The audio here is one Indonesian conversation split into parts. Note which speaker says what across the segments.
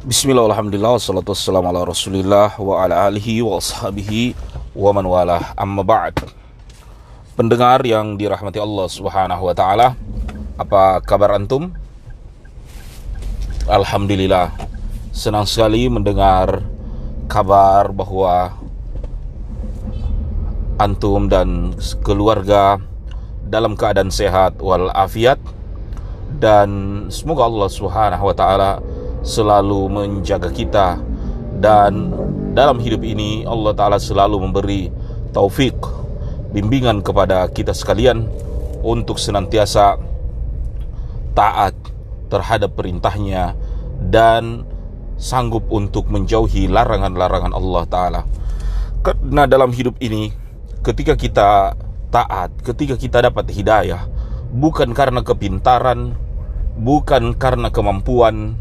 Speaker 1: Bismillah, alhamdulillah, wassalatu wassalamu ala rasulillah wa ala alihi wa ashabihi wa man walah. Amma ba'd. Pendengar yang dirahmati Allah subhanahu wa ta'ala Apa kabar antum? Alhamdulillah. Senang sekali mendengar kabar bahwa Antum dan keluarga dalam keadaan sehat walafiat. Dan semoga Allah subhanahu wa ta'ala selalu menjaga kita dan dalam hidup ini Allah taala selalu memberi taufik bimbingan kepada kita sekalian untuk senantiasa taat terhadap perintahnya dan sanggup untuk menjauhi larangan-larangan Allah taala. Karena dalam hidup ini ketika kita taat, ketika kita dapat hidayah bukan karena kepintaran, bukan karena kemampuan,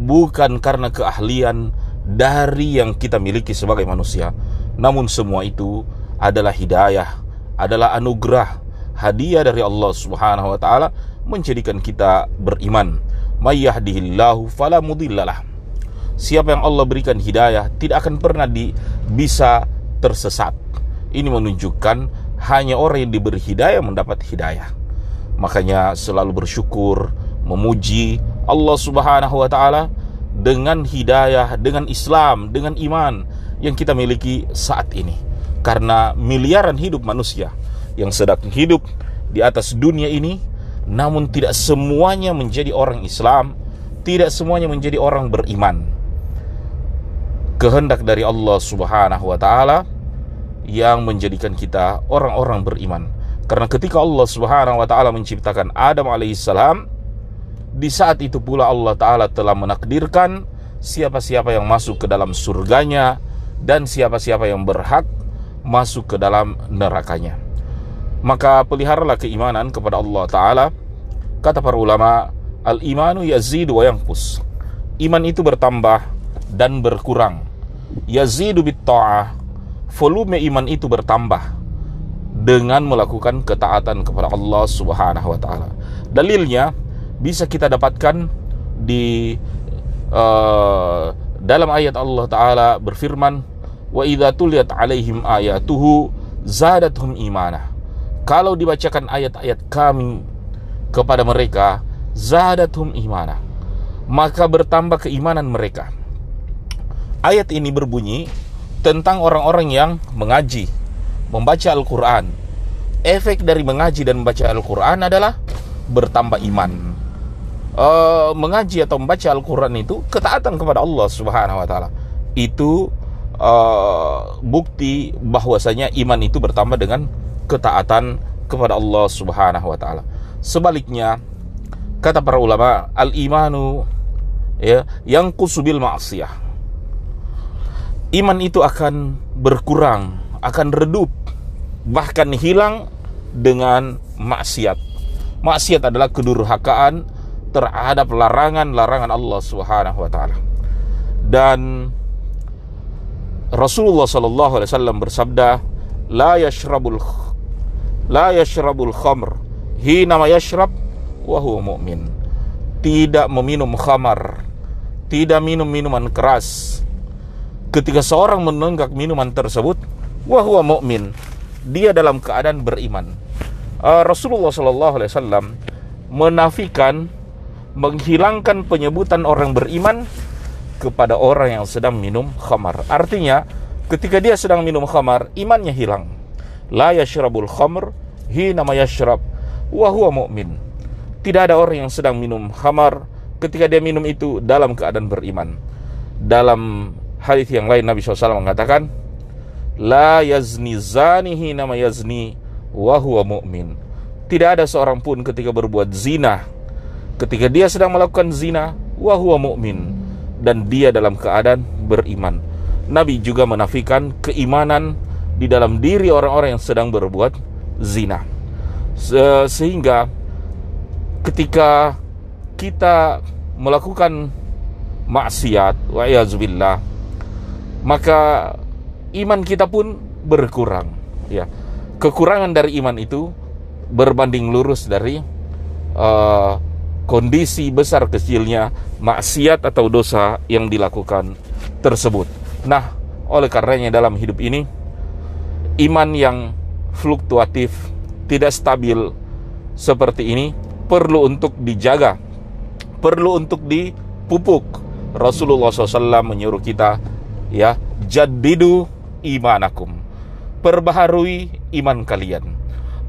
Speaker 1: bukan karena keahlian dari yang kita miliki sebagai manusia, namun semua itu adalah hidayah, adalah anugerah, hadiah dari Allah Subhanahu wa taala menjadikan kita beriman. May yahdihillahu fala. Siapa yang Allah berikan hidayah tidak akan pernah di, bisa tersesat. Ini menunjukkan hanya orang yang diberi hidayah mendapat hidayah. Makanya selalu bersyukur, memuji Allah Subhanahu wa taala dengan hidayah, dengan Islam, dengan iman yang kita miliki saat ini. Karena miliaran hidup manusia yang sedang hidup di atas dunia ini namun tidak semuanya menjadi orang Islam, tidak semuanya menjadi orang beriman. Kehendak dari Allah Subhanahu wa taala yang menjadikan kita orang-orang beriman. Karena ketika Allah Subhanahu wa taala menciptakan Adam alaihissalam, di saat itu pula Allah Ta'ala telah menakdirkan siapa-siapa yang masuk ke dalam surganya dan siapa-siapa yang berhak masuk ke dalam nerakanya. Maka peliharalah keimanan kepada Allah Ta'ala. Kata para ulama, Al-imanu yazidu wa yangpus. Iman itu bertambah dan berkurang. Yazidu bit ta'ah. Volume iman itu bertambah dengan melakukan ketaatan kepada Allah Subhanahu wa taala. Dalilnya bisa kita dapatkan di uh, dalam ayat Allah taala berfirman wa idza tuliyat alaihim ayatuhu zadatuhum imana kalau dibacakan ayat-ayat kami kepada mereka zadatuhum imana maka bertambah keimanan mereka. Ayat ini berbunyi tentang orang-orang yang mengaji membaca Al-Qur'an. Efek dari mengaji dan membaca Al-Qur'an adalah bertambah iman uh, mengaji atau membaca Al-Quran itu ketaatan kepada Allah Subhanahu Wa Taala. Itu uh, bukti bahwasanya iman itu bertambah dengan ketaatan kepada Allah Subhanahu Wa Taala. Sebaliknya kata para ulama al imanu ya yang kusubil maksiyah iman itu akan berkurang akan redup bahkan hilang dengan maksiat. Maksiat adalah kedurhakaan terhadap larangan-larangan Allah Subhanahu wa taala. Dan Rasulullah sallallahu alaihi wasallam bersabda, "La yashrabul la yashrabul khamr hina ma yashrab wa huwa mu'min." Tidak meminum khamar, tidak minum minuman keras. Ketika seorang menenggak minuman tersebut, wa huwa mu'min. Dia dalam keadaan beriman. Uh, Rasulullah sallallahu alaihi wasallam menafikan menghilangkan penyebutan orang beriman kepada orang yang sedang minum khamar. Artinya, ketika dia sedang minum khamar, imannya hilang. La yashrabul khamr hina ma yashrab wa huwa mu'min. Tidak ada orang yang sedang minum khamar ketika dia minum itu dalam keadaan beriman. Dalam hadis yang lain Nabi SAW mengatakan, La yazni zani hina ma yazni wa huwa mu'min. Tidak ada seorang pun ketika berbuat zina ketika dia sedang melakukan zina wa huwa mu'min dan dia dalam keadaan beriman. Nabi juga menafikan keimanan di dalam diri orang-orang yang sedang berbuat zina. Se sehingga ketika kita melakukan maksiat wa maka iman kita pun berkurang ya. Kekurangan dari iman itu berbanding lurus dari uh, kondisi besar kecilnya maksiat atau dosa yang dilakukan tersebut. Nah, oleh karenanya dalam hidup ini iman yang fluktuatif, tidak stabil seperti ini perlu untuk dijaga, perlu untuk dipupuk. Rasulullah SAW menyuruh kita ya jadidu imanakum perbaharui iman kalian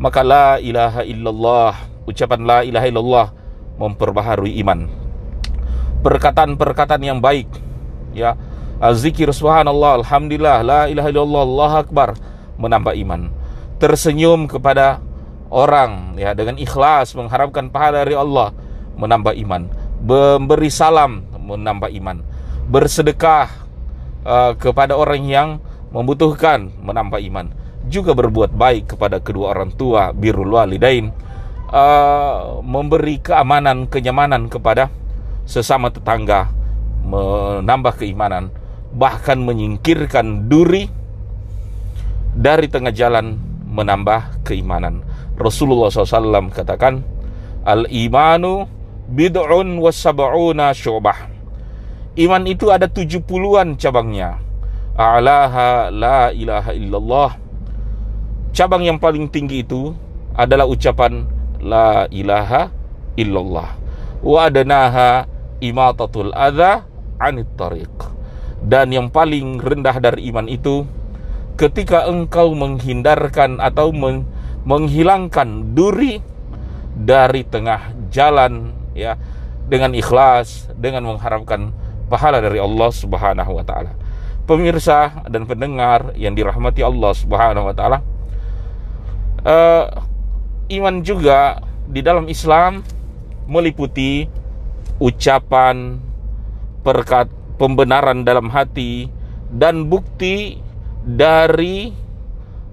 Speaker 1: maka la ilaha illallah ucapan la ilaha illallah memperbaharui iman. Perkataan-perkataan yang baik ya. Zikir subhanallah alhamdulillah la ilaha illallah Allah akbar menambah iman. Tersenyum kepada orang ya dengan ikhlas mengharapkan pahala dari Allah menambah iman. Memberi salam menambah iman. Bersedekah uh, kepada orang yang membutuhkan menambah iman. Juga berbuat baik kepada kedua orang tua birrul walidain uh, memberi keamanan kenyamanan kepada sesama tetangga menambah keimanan bahkan menyingkirkan duri dari tengah jalan menambah keimanan Rasulullah SAW katakan al imanu bid'un wasab'una syubah Iman itu ada tujuh puluhan cabangnya. A'laha la ilaha illallah. Cabang yang paling tinggi itu adalah ucapan la ilaha illallah. Wa adanaha imatatul adha anit tariq. Dan yang paling rendah dari iman itu ketika engkau menghindarkan atau menghilangkan duri dari tengah jalan ya dengan ikhlas dengan mengharapkan pahala dari Allah Subhanahu wa taala. Pemirsa dan pendengar yang dirahmati Allah Subhanahu wa taala, uh, iman juga di dalam Islam meliputi ucapan, perkat, pembenaran dalam hati dan bukti dari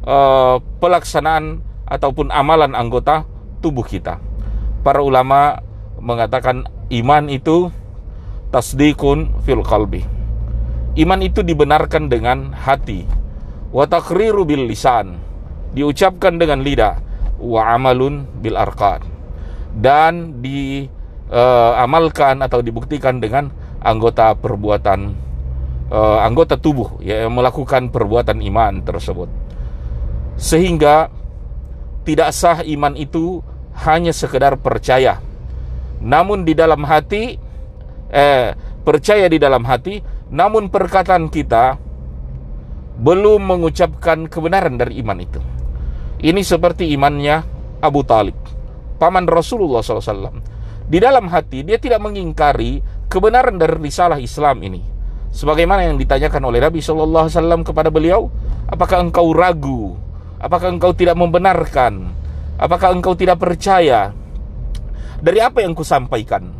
Speaker 1: uh, pelaksanaan ataupun amalan anggota tubuh kita. Para ulama mengatakan iman itu tasdikun fil qalbi. Iman itu dibenarkan dengan hati. Wa taqriru bil lisan. Diucapkan dengan lidah. Wa amalun bil arqan. Dan diamalkan uh, atau dibuktikan dengan anggota perbuatan uh, anggota tubuh ya, yang melakukan perbuatan iman tersebut. Sehingga tidak sah iman itu hanya sekedar percaya. Namun di dalam hati eh, percaya di dalam hati, namun perkataan kita belum mengucapkan kebenaran dari iman itu. Ini seperti imannya Abu Talib, paman Rasulullah SAW. Di dalam hati dia tidak mengingkari kebenaran dari risalah Islam ini. Sebagaimana yang ditanyakan oleh Nabi SAW kepada beliau, apakah engkau ragu? Apakah engkau tidak membenarkan? Apakah engkau tidak percaya dari apa yang kusampaikan?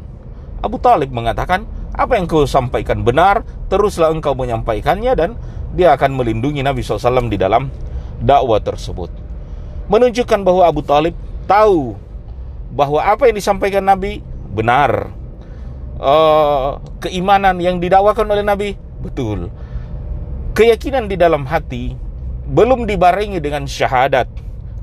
Speaker 1: Abu Talib mengatakan, apa yang kau sampaikan benar, teruslah engkau menyampaikannya dan dia akan melindungi Nabi SAW di dalam dakwah tersebut. Menunjukkan bahwa Abu Talib tahu bahwa apa yang disampaikan Nabi benar. Uh, keimanan yang didakwakan oleh Nabi betul. Keyakinan di dalam hati belum dibarengi dengan syahadat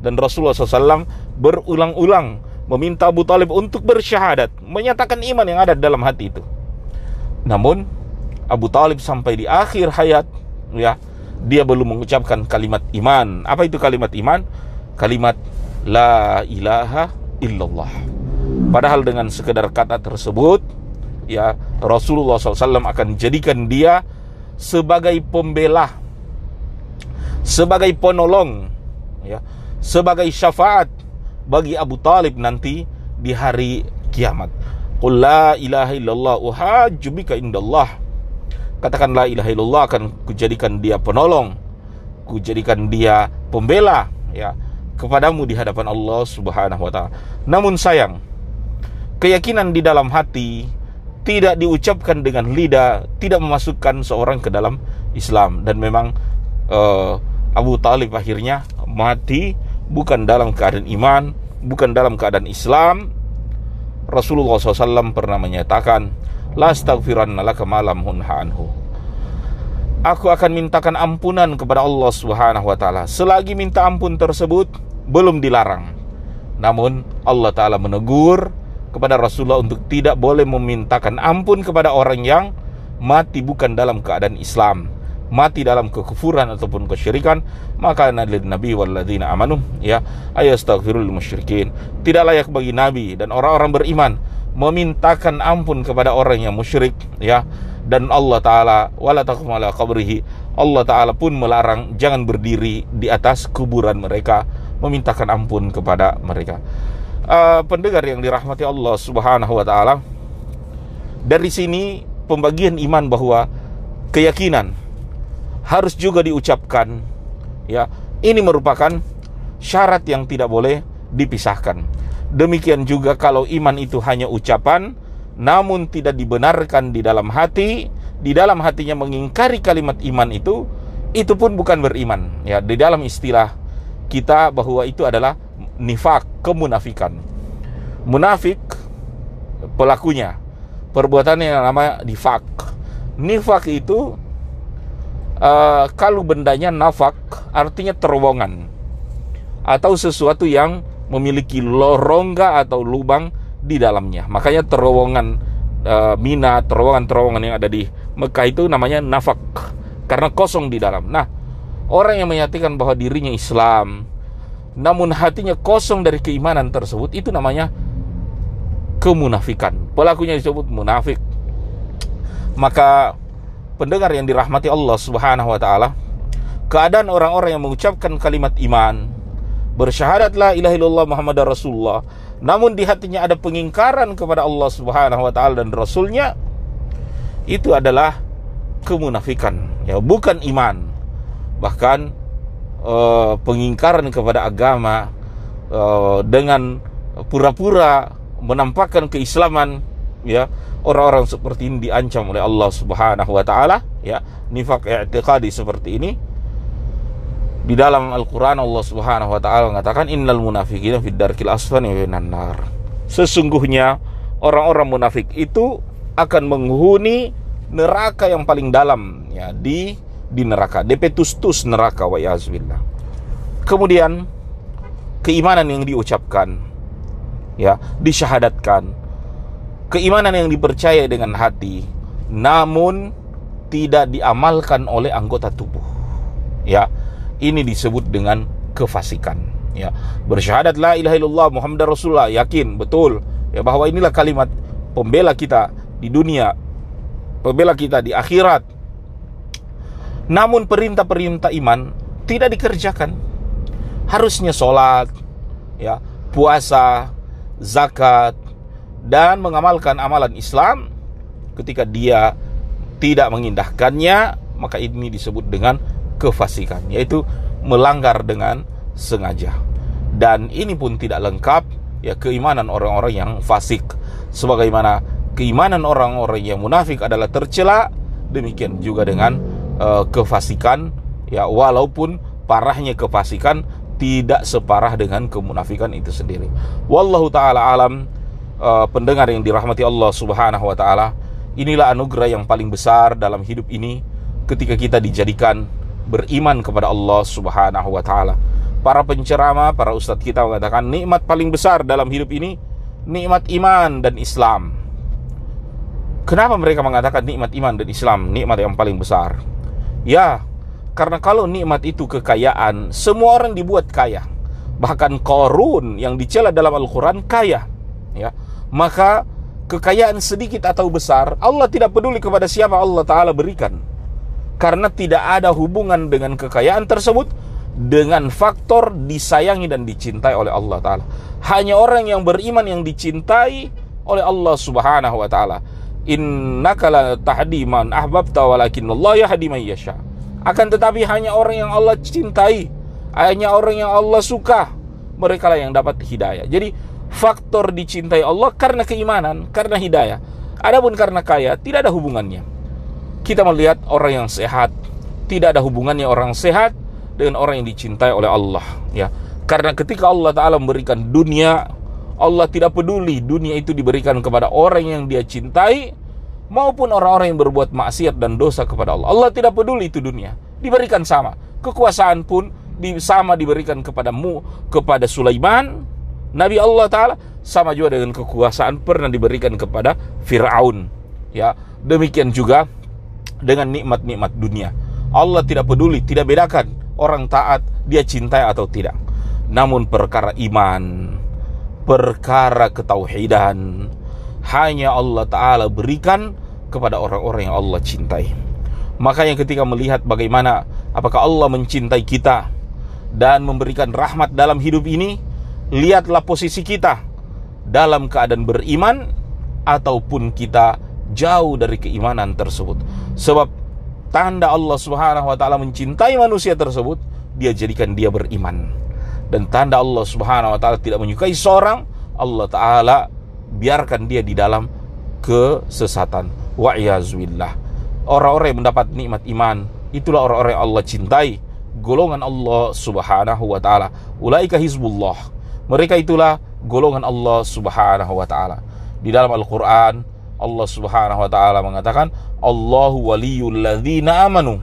Speaker 1: dan Rasulullah SAW berulang-ulang meminta Abu Talib untuk bersyahadat, menyatakan iman yang ada dalam hati itu. Namun Abu Talib sampai di akhir hayat, ya, dia belum mengucapkan kalimat iman. Apa itu kalimat iman? Kalimat la ilaha illallah. Padahal dengan sekedar kata tersebut, ya Rasulullah SAW akan jadikan dia sebagai pembela, sebagai penolong, ya, sebagai syafaat bagi Abu Talib nanti di hari kiamat. Qul la ilaha illallah uhajjubika indallah. Katakan la ilaha illallah akan kujadikan dia penolong, kujadikan dia pembela ya kepadamu di hadapan Allah Subhanahu wa taala. Namun sayang, keyakinan di dalam hati tidak diucapkan dengan lidah tidak memasukkan seorang ke dalam Islam dan memang uh, Abu Talib akhirnya mati bukan dalam keadaan iman, bukan dalam keadaan Islam. Rasulullah SAW pernah menyatakan, La astaghfiranna laka malam anhu. Aku akan mintakan ampunan kepada Allah Subhanahu wa taala. Selagi minta ampun tersebut belum dilarang. Namun Allah taala menegur kepada Rasulullah untuk tidak boleh memintakan ampun kepada orang yang mati bukan dalam keadaan Islam mati dalam kekufuran ataupun kesyirikan. Maka nabi nabi walladzina amanu ya ayastaghfirul musyrikin. Tidak layak bagi nabi dan orang-orang beriman memintakan ampun kepada orang yang musyrik ya dan Allah taala wala taqum ala qabrihi Allah taala pun melarang jangan berdiri di atas kuburan mereka memintakan ampun kepada mereka. Uh, pendengar yang dirahmati Allah Subhanahu wa taala dari sini pembagian iman bahwa keyakinan harus juga diucapkan ya. Ini merupakan syarat yang tidak boleh dipisahkan. Demikian juga kalau iman itu hanya ucapan namun tidak dibenarkan di dalam hati di dalam hatinya mengingkari kalimat iman itu itu pun bukan beriman. Ya di dalam istilah kita bahwa itu adalah nifak kemunafikan. Munafik pelakunya. Perbuatannya yang namanya nifak. Nifak itu uh, kalau bendanya nafak artinya terowongan. Atau sesuatu yang memiliki lorongga atau lubang di dalamnya. Makanya terowongan uh, Mina, terowongan-terowongan yang ada di Mekah itu namanya nafak karena kosong di dalam. Nah, orang yang menyatakan bahwa dirinya Islam namun hatinya kosong dari keimanan tersebut itu namanya kemunafikan. Pelakunya disebut munafik. Maka pendengar yang dirahmati Allah Subhanahu wa taala, keadaan orang-orang yang mengucapkan kalimat iman, bersyahadat la ilaha illallah Muhammad Rasulullah, namun di hatinya ada pengingkaran kepada Allah Subhanahu wa taala dan rasulnya, itu adalah kemunafikan, ya, bukan iman. Bahkan uh, pengingkaran kepada agama uh, dengan pura-pura menampakkan keislaman ya orang-orang seperti ini diancam oleh Allah Subhanahu wa taala ya nifak i'tiqadi seperti ini di dalam Al-Qur'an Allah Subhanahu wa taala mengatakan innal munafiqina fid darkil asfali minan nar. Sesungguhnya orang-orang munafik itu akan menghuni neraka yang paling dalam ya di di neraka. Depetustus neraka wa yazbillah kemudian keimanan yang diucapkan ya disyahadatkan keimanan yang dipercaya dengan hati namun tidak diamalkan oleh anggota tubuh. Ya, ini disebut dengan kefasikan. Ya, bersyahadat la ilaha illallah Muhammad Rasulullah, yakin betul ya bahwa inilah kalimat pembela kita di dunia, pembela kita di akhirat. Namun perintah-perintah iman tidak dikerjakan. Harusnya sholat, ya, puasa, zakat, dan mengamalkan amalan Islam ketika dia tidak mengindahkannya maka ini disebut dengan kefasikan yaitu melanggar dengan sengaja. Dan ini pun tidak lengkap ya keimanan orang-orang yang fasik. Sebagaimana keimanan orang-orang yang munafik adalah tercela demikian juga dengan uh, kefasikan ya walaupun parahnya kefasikan tidak separah dengan kemunafikan itu sendiri. Wallahu taala alam uh, pendengar yang dirahmati Allah Subhanahu wa taala, inilah anugerah yang paling besar dalam hidup ini ketika kita dijadikan beriman kepada Allah Subhanahu wa taala. Para penceramah, para ustadz kita mengatakan nikmat paling besar dalam hidup ini nikmat iman dan Islam. Kenapa mereka mengatakan nikmat iman dan Islam nikmat yang paling besar? Ya, karena kalau nikmat itu kekayaan, semua orang dibuat kaya. Bahkan Korun yang dicela dalam Al-Quran kaya. Ya, maka kekayaan sedikit atau besar Allah tidak peduli kepada siapa Allah Ta'ala berikan karena tidak ada hubungan dengan kekayaan tersebut dengan faktor disayangi dan dicintai oleh Allah Ta'ala hanya orang yang beriman yang dicintai oleh Allah Subhanahu Wa Ta'ala innaka la tahdi man ahbabta walakin Allah yahdi man yasha akan tetapi hanya orang yang Allah cintai hanya orang yang Allah suka mereka lah yang dapat hidayah jadi faktor dicintai Allah karena keimanan, karena hidayah. Adapun karena kaya tidak ada hubungannya. Kita melihat orang yang sehat, tidak ada hubungannya orang sehat dengan orang yang dicintai oleh Allah, ya. Karena ketika Allah taala memberikan dunia, Allah tidak peduli dunia itu diberikan kepada orang yang dia cintai maupun orang-orang yang berbuat maksiat dan dosa kepada Allah. Allah tidak peduli itu dunia, diberikan sama. Kekuasaan pun sama diberikan kepadamu kepada Sulaiman Nabi Allah Ta'ala sama juga dengan kekuasaan pernah diberikan kepada Fir'aun. Ya, demikian juga dengan nikmat-nikmat dunia. Allah tidak peduli, tidak bedakan orang taat dia cintai atau tidak. Namun perkara iman, perkara ketauhidan hanya Allah Ta'ala berikan kepada orang-orang yang Allah cintai. Makanya ketika melihat bagaimana apakah Allah mencintai kita dan memberikan rahmat dalam hidup ini, lihatlah posisi kita dalam keadaan beriman ataupun kita jauh dari keimanan tersebut. Sebab tanda Allah Subhanahu wa taala mencintai manusia tersebut, dia jadikan dia beriman. Dan tanda Allah Subhanahu wa taala tidak menyukai seorang, Allah taala biarkan dia di dalam kesesatan. Wa Orang-orang yang mendapat nikmat iman, itulah orang-orang yang Allah cintai, golongan Allah Subhanahu wa taala. Ulaika hizbullah mereka itulah golongan Allah Subhanahu wa taala. Di dalam Al-Qur'an Allah Subhanahu wa taala mengatakan Allahu waliyul ladzina amanu.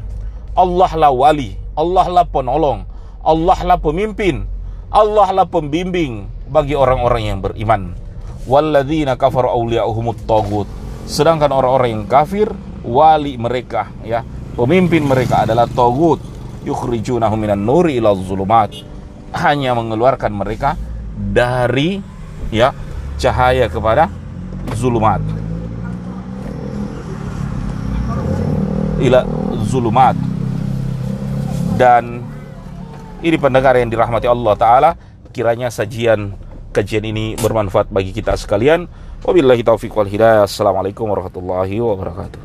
Speaker 1: Allah lah wali, Allah lah penolong, Allah lah pemimpin, Allah lah pembimbing bagi orang-orang yang beriman. Walladzina kafaru awliya'uhumut tagut. Sedangkan orang-orang yang kafir, wali mereka ya, pemimpin mereka adalah tagut. Yukhrijunahum minan nuri ila zulumat. Hanya mengeluarkan mereka dari ya cahaya kepada zulumat ila zulumat. Dan ini pendengar yang dirahmati Allah taala kiranya sajian kajian ini bermanfaat bagi kita sekalian. Wabillahi taufiq wal hidayah. Assalamualaikum warahmatullahi wabarakatuh